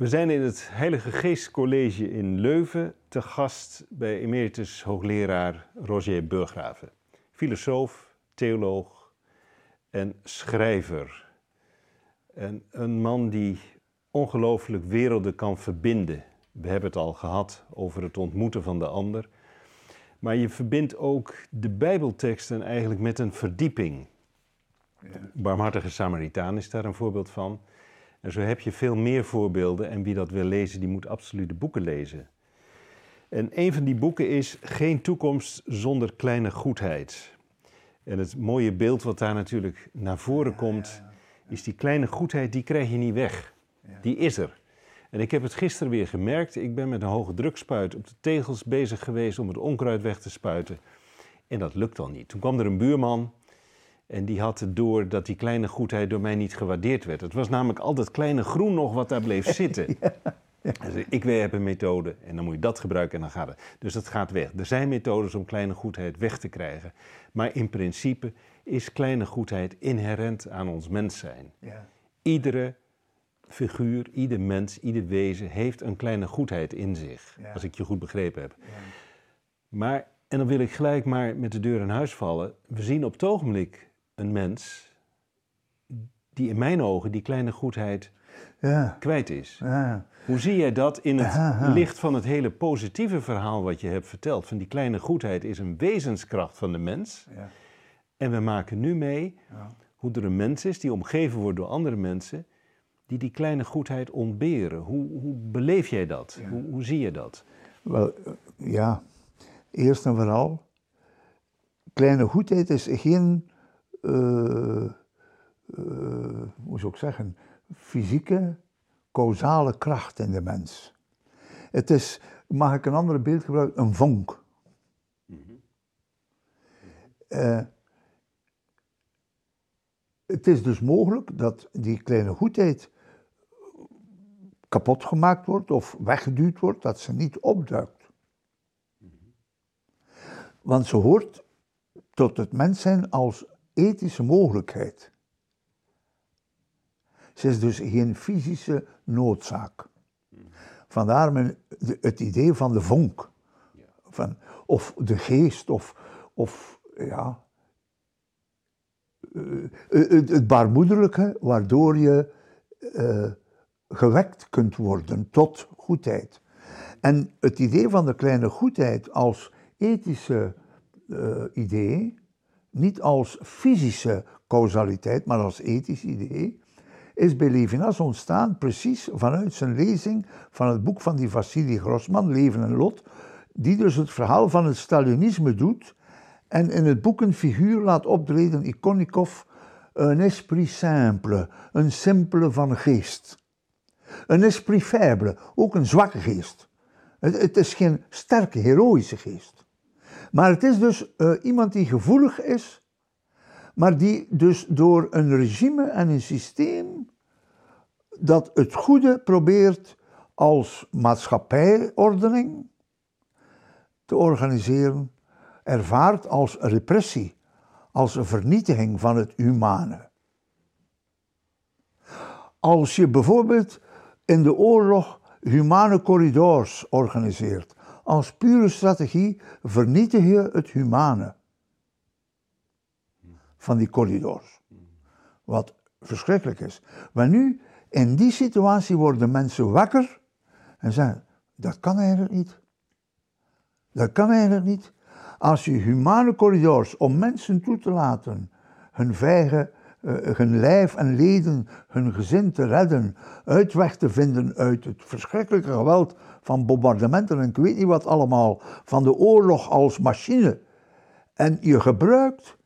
We zijn in het Heilige Geest College in Leuven te gast bij emeritus hoogleraar Roger Burggraven. Filosoof, theoloog en schrijver. En een man die ongelooflijk werelden kan verbinden. We hebben het al gehad over het ontmoeten van de ander. Maar je verbindt ook de Bijbelteksten eigenlijk met een verdieping. Ja. Barmhartige Samaritaan is daar een voorbeeld van. En zo heb je veel meer voorbeelden. En wie dat wil lezen, die moet absoluut de boeken lezen. En een van die boeken is Geen toekomst zonder kleine goedheid. En het mooie beeld wat daar natuurlijk naar voren komt, is die kleine goedheid, die krijg je niet weg. Die is er. En ik heb het gisteren weer gemerkt. Ik ben met een hoge drukspuit op de tegels bezig geweest om het onkruid weg te spuiten. En dat lukt al niet. Toen kwam er een buurman en die had het door dat die kleine goedheid door mij niet gewaardeerd werd. Het was namelijk al dat kleine groen nog wat daar bleef zitten. Ja. Dus ik heb een methode en dan moet je dat gebruiken en dan gaat het. Dus dat gaat weg. Er zijn methodes om kleine goedheid weg te krijgen. Maar in principe is kleine goedheid inherent aan ons mens zijn. Ja. Iedere figuur, ieder mens, ieder wezen heeft een kleine goedheid in zich. Als ik je goed begrepen heb. Maar, en dan wil ik gelijk maar met de deur in huis vallen. We zien op het ogenblik een mens die in mijn ogen die kleine goedheid ja. kwijt is. Ja. Hoe zie jij dat in het licht van het hele positieve verhaal wat je hebt verteld? Van die kleine goedheid is een wezenskracht van de mens. En we maken nu mee hoe er een mens is die omgeven wordt door andere mensen die die kleine goedheid ontberen. Hoe, hoe beleef jij dat? Hoe, hoe zie je dat? Wel, ja, eerst en vooral, kleine goedheid is geen hoe zou ik zeggen, fysieke, causale kracht in de mens. Het is, mag ik een ander beeld gebruiken, een vonk. Uh, het is dus mogelijk dat die kleine goedheid kapot gemaakt wordt of weggeduwd wordt, dat ze niet opduikt. Want ze hoort tot het mens zijn als ethische mogelijkheid. Ze is dus geen fysische noodzaak. Vandaar men, het idee van de vonk. Van, of de geest, of, of ja, eh, het, het baarmoederlijke, waardoor je uh, gewekt kunt worden tot goedheid. En het idee van de kleine goedheid als ethische uh, idee niet als fysische causaliteit, maar als ethisch idee, is bij Levinas ontstaan precies vanuit zijn lezing van het boek van die Vassili Grossman, Leven en Lot, die dus het verhaal van het Stalinisme doet en in het boek een figuur laat optreden, Ikonikov, een esprit simple, een simpele van geest. Een esprit faible, ook een zwakke geest. Het, het is geen sterke, heroïsche geest. Maar het is dus uh, iemand die gevoelig is, maar die dus door een regime en een systeem dat het goede probeert als maatschappijordening te organiseren, ervaart als repressie, als een vernietiging van het humane. Als je bijvoorbeeld in de oorlog humane corridors organiseert, als pure strategie vernietig je het humane van die corridors. Wat verschrikkelijk is. Maar nu, in die situatie worden mensen wakker en zeggen, dat kan eigenlijk niet. Dat kan eigenlijk niet. Als je humane corridors om mensen toe te laten hun vijgen uh, hun lijf en leden, hun gezin te redden, uitweg te vinden uit het verschrikkelijke geweld van bombardementen en ik weet niet wat allemaal, van de oorlog als machine. En je gebruikt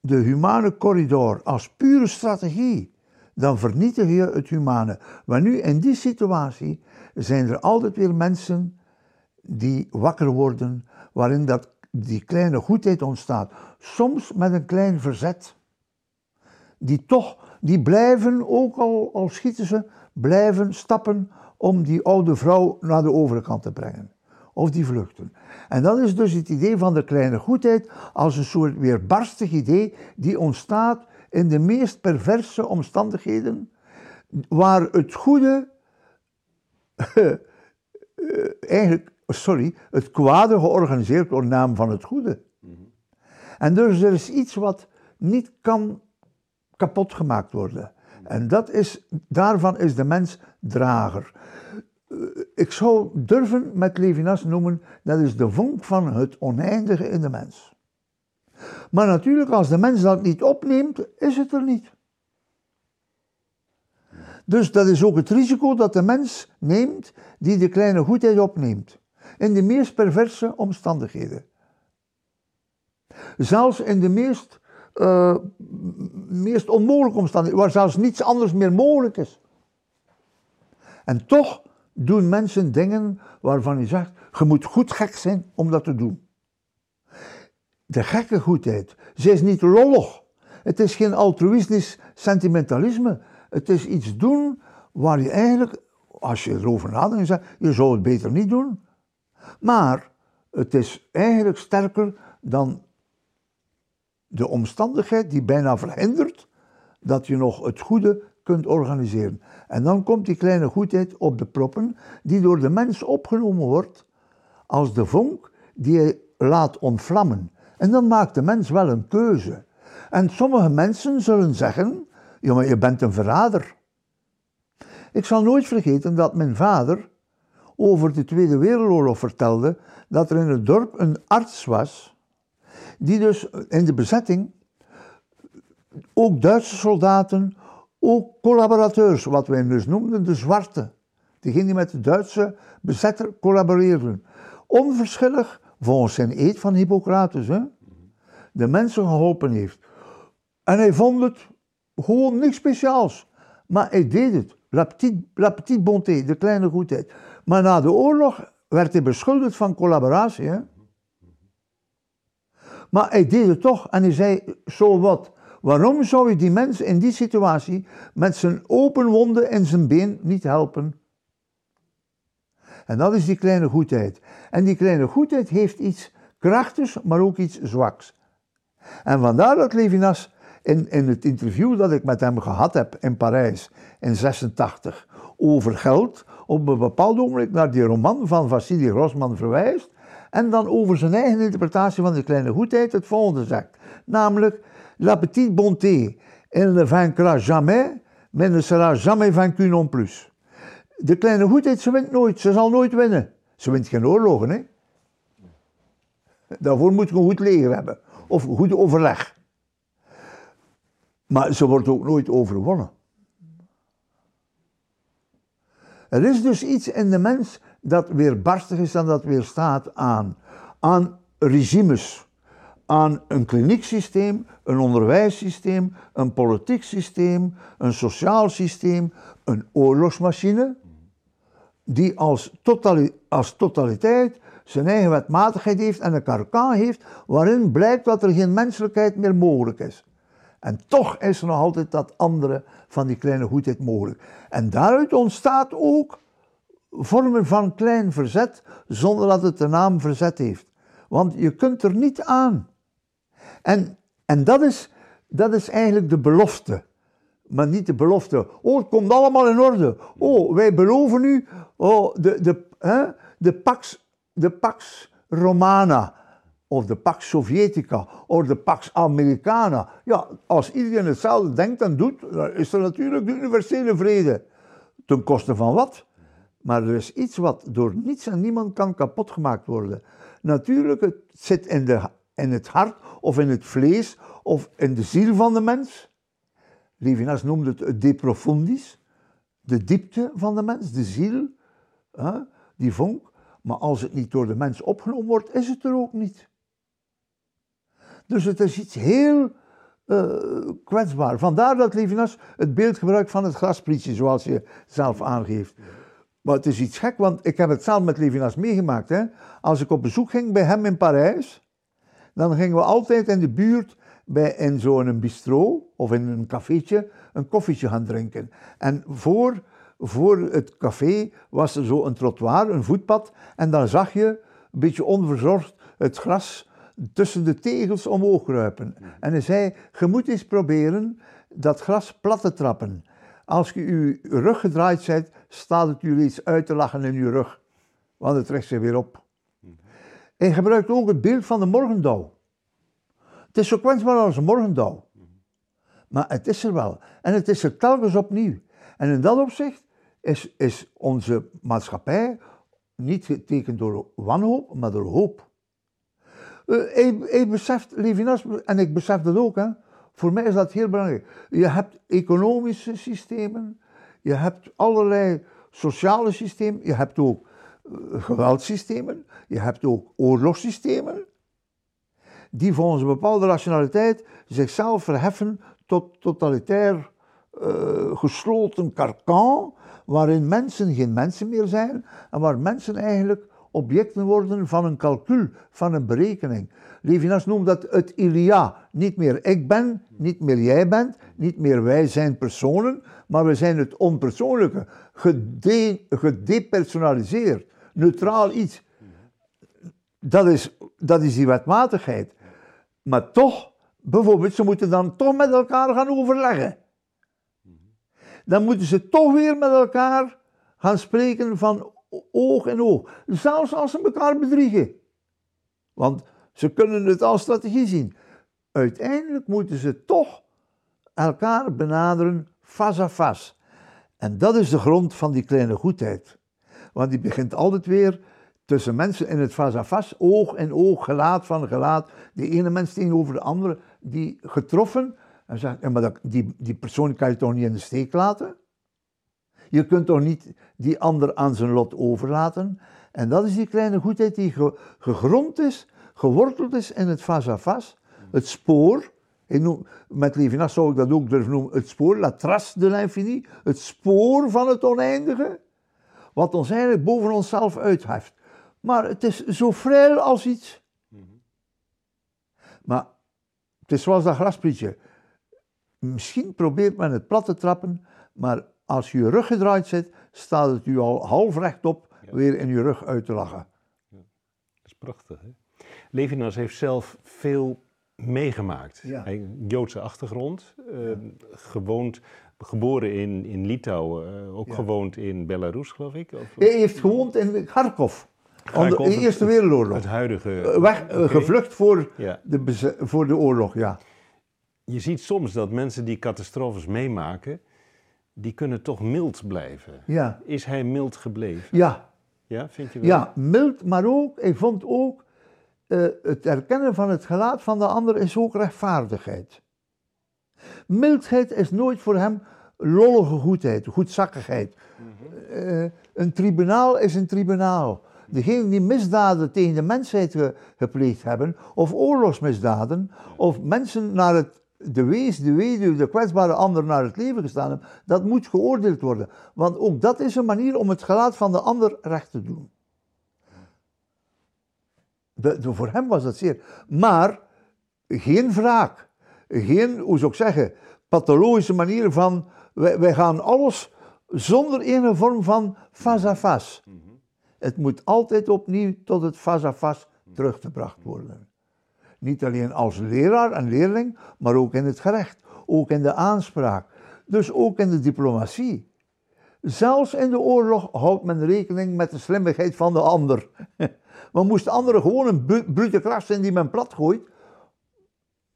de humane corridor als pure strategie, dan vernietig je het humane. Maar nu in die situatie zijn er altijd weer mensen die wakker worden, waarin dat, die kleine goedheid ontstaat. Soms met een klein verzet die toch, die blijven, ook al, al schieten ze, blijven stappen om die oude vrouw naar de overkant te brengen. Of die vluchten. En dat is dus het idee van de kleine goedheid als een soort weerbarstig idee die ontstaat in de meest perverse omstandigheden, waar het goede eigenlijk, sorry, het kwade georganiseerd door naam van het goede. En dus er is iets wat niet kan kapot gemaakt worden. En dat is, daarvan is de mens drager. Eh, Ik zou durven met Levinas noemen, dat is de vonk van het oneindige in de mens. Maar natuurlijk, als de mens dat niet opneemt, is het er niet. Dus dat is ook het risico dat de mens neemt die de kleine goedheid opneemt. In de meest perverse omstandigheden. Zelfs in de meest, uh, meest onmogelijke omstandigheden, waar zelfs niets anders meer mogelijk is. En toch doen mensen dingen waarvan je zegt, je moet goed gek zijn om dat te doen. De gekke goedheid, ze is niet lollig. Het is geen altruïstisch sentimentalisme. Het is iets doen waar je eigenlijk, als je erover nadenkt, zegt, je zou het beter niet doen. Maar het is eigenlijk sterker dan de omstandigheid die bijna verhindert dat je nog het goede kunt organiseren. En dan komt die kleine goedheid op de proppen, die door de mens opgenomen wordt als de vonk die hij laat ontvlammen. En dan maakt de mens wel een keuze. En sommige mensen zullen zeggen, ja maar je bent een verrader. Ik zal nooit vergeten dat mijn vader over de Tweede Wereldoorlog vertelde dat er in het dorp een arts was, die dus in de bezetting ook Duitse soldaten, ook collaborateurs, wat wij dus noemden de zwarte, diegenen die met de Duitse bezetter collaboreerden, onverschillig volgens zijn eed van Hippocrates, hè, de mensen geholpen heeft. En hij vond het gewoon niks speciaals, maar hij deed het. La petite, la petite bonté, de kleine goedheid. Maar na de oorlog werd hij beschuldigd van collaboratie. Hè? Maar hij deed het toch en hij zei, zo wat. Waarom zou je die mens in die situatie met zijn open wonden in zijn been niet helpen? En dat is die kleine goedheid. En die kleine goedheid heeft iets krachtigs, maar ook iets zwaks. En vandaar dat Levinas in, in het interview dat ik met hem gehad heb in Parijs in 86 over geld, op een bepaald ogenblik naar die roman van Vassili Grossman verwijst en dan over zijn eigen interpretatie van de kleine goedheid het volgende zegt. Namelijk, la petite bonté, elle ne vaincra jamais, mais ne sera jamais vaincue non plus. De kleine goedheid, ze wint nooit, ze zal nooit winnen. Ze wint geen oorlogen, hè. Daarvoor moet je een goed leger hebben, of goed overleg. Maar ze wordt ook nooit overwonnen. Er is dus iets in de mens dat weerbarstig is en dat weerstaat aan, aan regimes, aan een klinieksysteem, een onderwijssysteem, een politiek systeem, een sociaal systeem, een oorlogsmachine, die als, als totaliteit zijn eigen wetmatigheid heeft en een karkaan heeft waarin blijkt dat er geen menselijkheid meer mogelijk is. En toch is er nog altijd dat andere van die kleine goedheid mogelijk. En daaruit ontstaat ook vormen van klein verzet zonder dat het de naam verzet heeft. Want je kunt er niet aan. En, en dat, is, dat is eigenlijk de belofte. Maar niet de belofte. Oh, het komt allemaal in orde. Oh, wij beloven u oh, de, de, hè, de, pax, de pax Romana of de Pax Sovjetica, of de Pax Americana. Ja, als iedereen hetzelfde denkt en doet, dan is er natuurlijk de universele vrede. Ten koste van wat? Maar er is iets wat door niets en niemand kan kapot gemaakt worden. Natuurlijk, het zit in, de, in het hart of in het vlees of in de ziel van de mens. Levinas noemde het de profundis, de diepte van de mens, de ziel, hè, die vonk. Maar als het niet door de mens opgenomen wordt, is het er ook niet. Dus het is iets heel uh, kwetsbaar. Vandaar dat Levinas het beeld gebruikt van het grasprietje, zoals je zelf aangeeft. Maar het is iets gek, want ik heb het zelf met Levinas meegemaakt. Hè. Als ik op bezoek ging bij hem in Parijs, dan gingen we altijd in de buurt bij, in zo'n bistro of in een cafeetje een koffietje gaan drinken. En voor, voor het café was er zo een trottoir, een voetpad, en dan zag je, een beetje onverzorgd, het gras tussen de tegels omhoog kruipen. En hij zei, je moet eens proberen dat gras plat te trappen. Als je je rug gedraaid bent, staat het u iets uit te lachen in je rug. Want het trekt zich weer op. Hij gebruikt ook het beeld van de morgendauw. Het is zo kwetsbaar als een morgendauw. Maar het is er wel. En het is er telkens opnieuw. En in dat opzicht is, is onze maatschappij niet getekend door wanhoop, maar door hoop. Uh, hij, hij beseft, Levinas, en ik besef dat ook, hè, voor mij is dat heel belangrijk. Je hebt economische systemen, je hebt allerlei sociale systemen, je hebt ook uh, geweldsystemen, je hebt ook oorlogssystemen, die volgens een bepaalde rationaliteit zichzelf verheffen tot totalitair uh, gesloten karkan, waarin mensen geen mensen meer zijn en waar mensen eigenlijk objecten worden van een calcul, van een berekening. Levinas noemt dat het Ilia. Niet meer ik ben, niet meer jij bent, niet meer wij zijn personen, maar we zijn het onpersoonlijke, gede gedepersonaliseerd, neutraal iets. Dat is, dat is die wetmatigheid. Maar toch, bijvoorbeeld, ze moeten dan toch met elkaar gaan overleggen. Dan moeten ze toch weer met elkaar gaan spreken van oog in oog. Zelfs als ze elkaar bedriegen. Want ze kunnen het als strategie zien. Uiteindelijk moeten ze toch elkaar benaderen face à face. En dat is de grond van die kleine goedheid. Want die begint altijd weer tussen mensen in het face à oog in oog, gelaat van gelaat. De ene mens tegenover de andere, die getroffen. En zegt, maar dat, die, die persoon kan je toch niet in de steek laten? Je kunt toch niet die ander aan zijn lot overlaten? En dat is die kleine goedheid die gegrond is, geworteld is in het face-à-face. Het spoor, met Levinas zou ik dat ook durven noemen, het spoor, la trace de l'infini, het spoor van het oneindige, wat ons eigenlijk boven onszelf uitheft. Maar het is zo vrij als iets. Maar het is zoals dat grasprietje. Misschien probeert men het plat te trappen, maar als je je rug gedraaid zit, staat het u al half rechtop weer in je rug uit te lachen. Ja. Dat is prachtig, hè? Levinas heeft zelf veel meegemaakt. Ja. Hij Joodse achtergrond, uh, gewoond, geboren in, in Litouwen, uh, ook gewoond in Belarus, geloof ik. Of, hij heeft gewoond in Kharkov. De Eerste Wereldoorlog. Het huidige... Eh, weg, okay. Gevlucht voor, de, voor de oorlog, ja. Je ziet soms dat mensen die catastrofes meemaken, die kunnen toch mild blijven. Ja. Is hij mild gebleven? Ja. Ja, vind je wel? Ja, mild, maar ook, ik vond ook, uh, het herkennen van het gelaat van de ander is ook rechtvaardigheid. Mildheid is nooit voor hem lollige goedheid, goedzakkigheid. Mm uh, een tribunaal is een tribunaal. Degenen die misdaden tegen de mensheid gepleegd hebben, of oorlogsmisdaden, of mensen naar het de wees, de weduwe, de kwetsbare ander naar het leven gestaan hebben, dat moet geoordeeld worden. Want ook dat is een manier om het gelaat van de ander recht te doen. De, voor hem was dat zeer. Maar geen wraak, geen, hoe zou ik zeggen, pathologische manier van, wij, wij gaan alles zonder enige vorm van face à face. Het moet altijd opnieuw tot het face à face teruggebracht worden. Niet alleen als leraar en leerling, maar ook in het gerecht, ook in de aanspraak, dus ook in de diplomatie. Zelfs in de oorlog houdt men rekening met de slimmigheid van de ander. Maar moest de andere gewoon een brute kracht zijn die men plat gooit,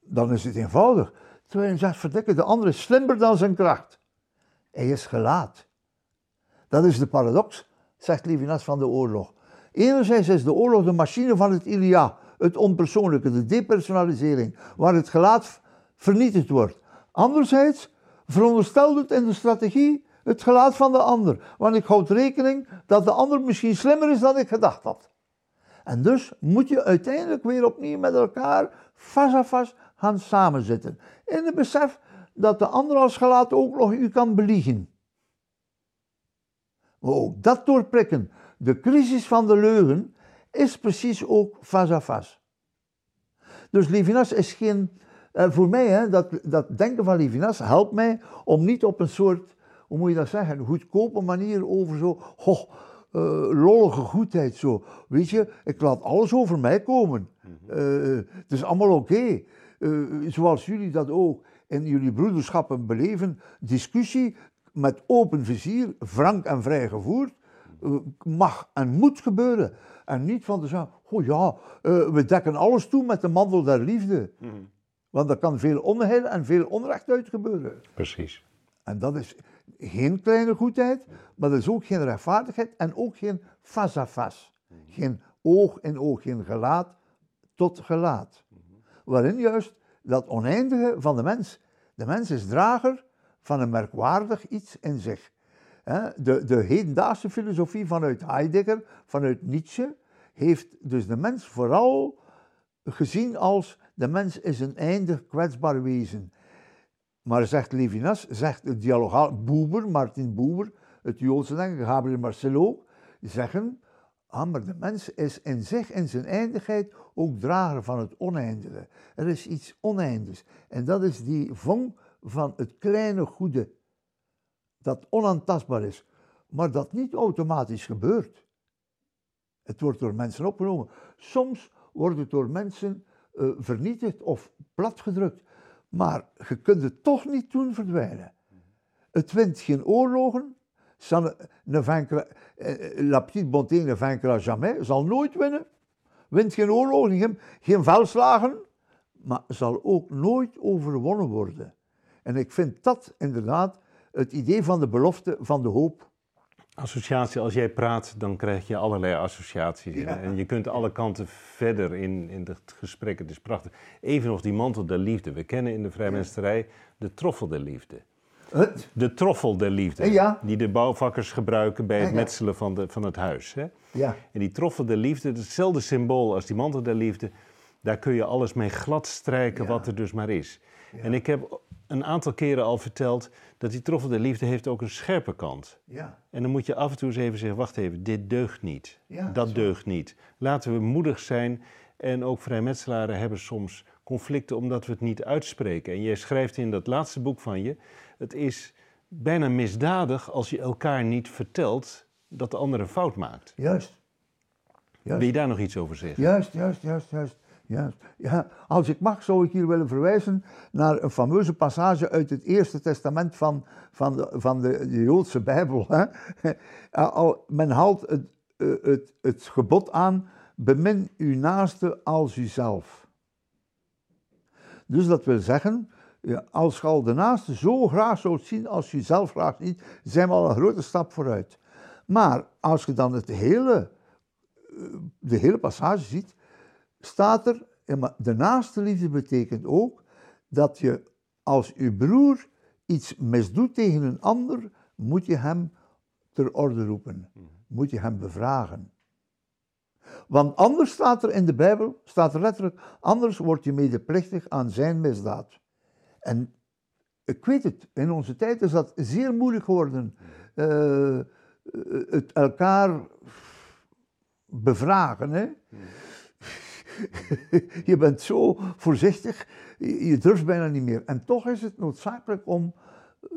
dan is het eenvoudig. Terwijl je zegt, verdikken, de ander is slimmer dan zijn kracht. Hij is gelaat. Dat is de paradox, zegt Levinas van de oorlog. Enerzijds is de oorlog de machine van het Ilia, het onpersoonlijke, de depersonalisering, waar het gelaat vernietigd wordt. Anderzijds veronderstelt het in de strategie het gelaat van de ander, want ik houd rekening dat de ander misschien slimmer is dan ik gedacht had. En dus moet je uiteindelijk weer opnieuw met elkaar vast à vast gaan samenzitten. In het besef dat de ander als gelaat ook nog u kan beliegen. Maar ook dat doorprikken, de crisis van de leugen, is precies ook à face. Dus Levinas is geen, uh, voor mij, hè, dat, dat denken van Levinas helpt mij om niet op een soort, hoe moet je dat zeggen, goedkope manier over zo, uh, lollige goedheid zo. Weet je, ik laat alles over mij komen. Uh, het is allemaal oké. Okay. zoals jullie dat ook in jullie broederschappen beleven, discussie met open vizier, frank en vrij gevoerd, eh, mag en moet gebeuren. En niet van te zeggen, oh ja, eh, we dekken alles toe met de mantel der liefde. Want er kan veel onheil en veel onrecht uit gebeuren. Precies. En dat is geen kleine goedheid, maar dat is ook geen rechtvaardigheid en ook geen face à face. Geen oog in oog, geen gelaat tot gelaat. Waarin juist dat oneindige van de mens. De mens is drager van een merkwaardig iets in zich. De, de hedendaagse filosofie vanuit Heidegger, vanuit Nietzsche, heeft dus de mens vooral gezien als de mens is een eindig kwetsbaar wezen. Maar zegt Levinas, zegt de dialogaal Boeber, Martin Boeber, het Joodse denken, Gabriel Marcelo, zeggen, ah, maar de mens is in zich, in zijn eindigheid, ook drager van het oneindige. Er is iets oneindigs. En dat is die vong van het kleine goede, dat onaantastbaar is, maar dat niet automatisch gebeurt. Het wordt door mensen opgenomen. Soms wordt het door mensen eh, vernietigd of platgedrukt. Maar je kunt het toch niet doen verdwijnen. Het wint geen oorlogen. Vaincra- eh, La petite bonté ne vaincra jamais. Zal nooit winnen. Wint geen oorlogen, geen, geen. Maar zal ook nooit overwonnen worden. En ik vind dat inderdaad het idee van de belofte van de hoop. Associatie, als jij praat, dan krijg je allerlei associaties. En- En je kunt alle kanten verder in, in het gesprek. Het is prachtig. Even nog die mantel der liefde. We kennen in de vrijmensterij de troffel der liefde. De troffel der liefde. Ja. Die de bouwvakkers gebruiken bij het metselen van, de, van het huis. Hè? ja, En die troffel der liefde, dat is hetzelfde symbool als die mantel der liefde. Daar kun je alles mee glad strijken wat er dus maar is. En ik heb een aantal keren al verteld dat die troffel der liefde heeft ook een scherpe kant. ja. En dan moet je af en toe eens even zeggen, wacht even, dit deugt niet. Ja, dat zo. deugt niet. Laten we moedig zijn. En ook vrijmetselaren hebben soms conflicten omdat we het niet uitspreken. En jij schrijft in dat laatste boek van je, het is bijna misdadig als je elkaar niet vertelt dat de ander een fout maakt. Juist. Juist. Wil je daar nog iets over zeggen? Juist, juist, juist, juist. Juist. Ja, als ik mag, zou ik hier willen verwijzen naar een fameuze passage uit het Eerste Testament van, van, de, van de, de Joodse Bijbel. Hè. Men haalt het, eh, het, het gebod aan, bemin uw naaste als uzelf. Dus dat wil zeggen, ja, als je al de naaste zo graag zou zien als je jezelf graag ziet, zijn we al een grote stap vooruit. Maar als je dan het hele de hele passage ziet, staat er, maar de naaste liefde betekent ook dat je als je broer iets misdoet tegen een ander, moet je hem ter orde roepen. Moet je hem bevragen. Want anders staat er in de Bijbel, staat er letterlijk, anders word je medeplichtig aan zijn misdaad. En ik weet het, in onze tijd is dat zeer moeilijk geworden. Eh, eh, het elkaar bevragen. Hè? je bent zo voorzichtig, je durft bijna niet meer. En toch is het noodzakelijk om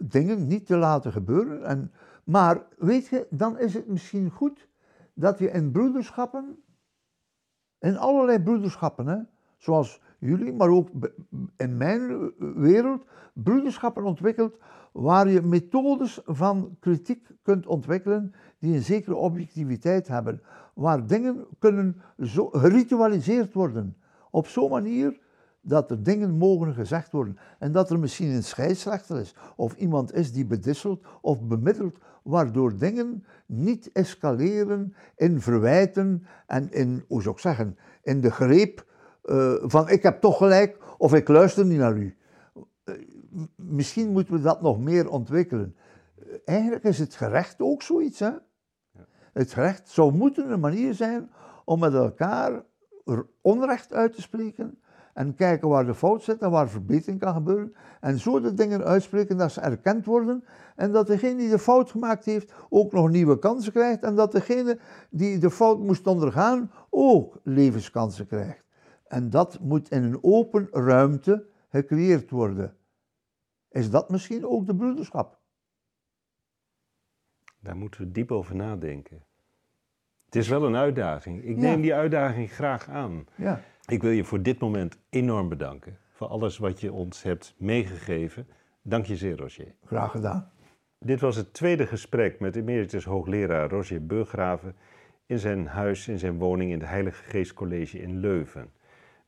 dingen niet te laten gebeuren. En, maar weet je, dan is het misschien goed dat je in broederschappen, in allerlei broederschappen, hè, zoals jullie, maar ook in mijn wereld, broederschappen ontwikkelt waar je methodes van kritiek kunt ontwikkelen die een zekere objectiviteit hebben, waar dingen kunnen geritualiseerd worden, op zo'n manier dat er dingen mogen gezegd worden en dat er misschien een scheidsrechter is of iemand is die bedisselt of bemiddelt, waardoor dingen niet escaleren in verwijten en in, hoe zou ik zeggen, in de greep eh, van ik heb toch gelijk of ik luister niet naar u. Eh, misschien moeten we dat nog meer ontwikkelen. Eh, Eigenlijk is het gerecht ook zoiets. Hè? Het gerecht zou moeten een manier zijn om met elkaar onrecht uit te spreken en kijken waar de fout zit en waar verbetering kan gebeuren. En zo de dingen uitspreken dat ze erkend worden en dat degene die de fout gemaakt heeft ook nog nieuwe kansen krijgt en dat degene die de fout moest ondergaan ook levenskansen krijgt. En dat moet in een open ruimte gecreëerd worden. Is dat misschien ook de broederschap? Daar moeten we diep over nadenken. Het is wel een uitdaging. Ik Ja. neem die uitdaging graag aan. Ja. Ik wil je voor dit moment enorm bedanken. Voor alles wat je ons hebt meegegeven. Dank je zeer, Roger. Graag gedaan. Dit was het tweede gesprek met emeritus hoogleraar Roger Burggraven in zijn huis, in zijn woning in de Heilige Geest College in Leuven.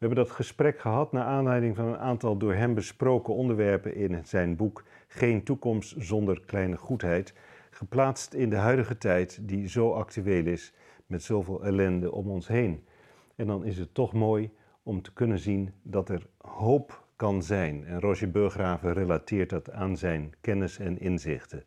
Hebben dat gesprek gehad naar aanleiding van een aantal door hem besproken onderwerpen in zijn boek Geen toekomst zonder kleine goedheid, geplaatst in de huidige tijd die zo actueel is met zoveel ellende om ons heen. En dan is het toch mooi om te kunnen zien dat er hoop kan zijn. En Roger Burggraven relateert dat aan zijn kennis en inzichten.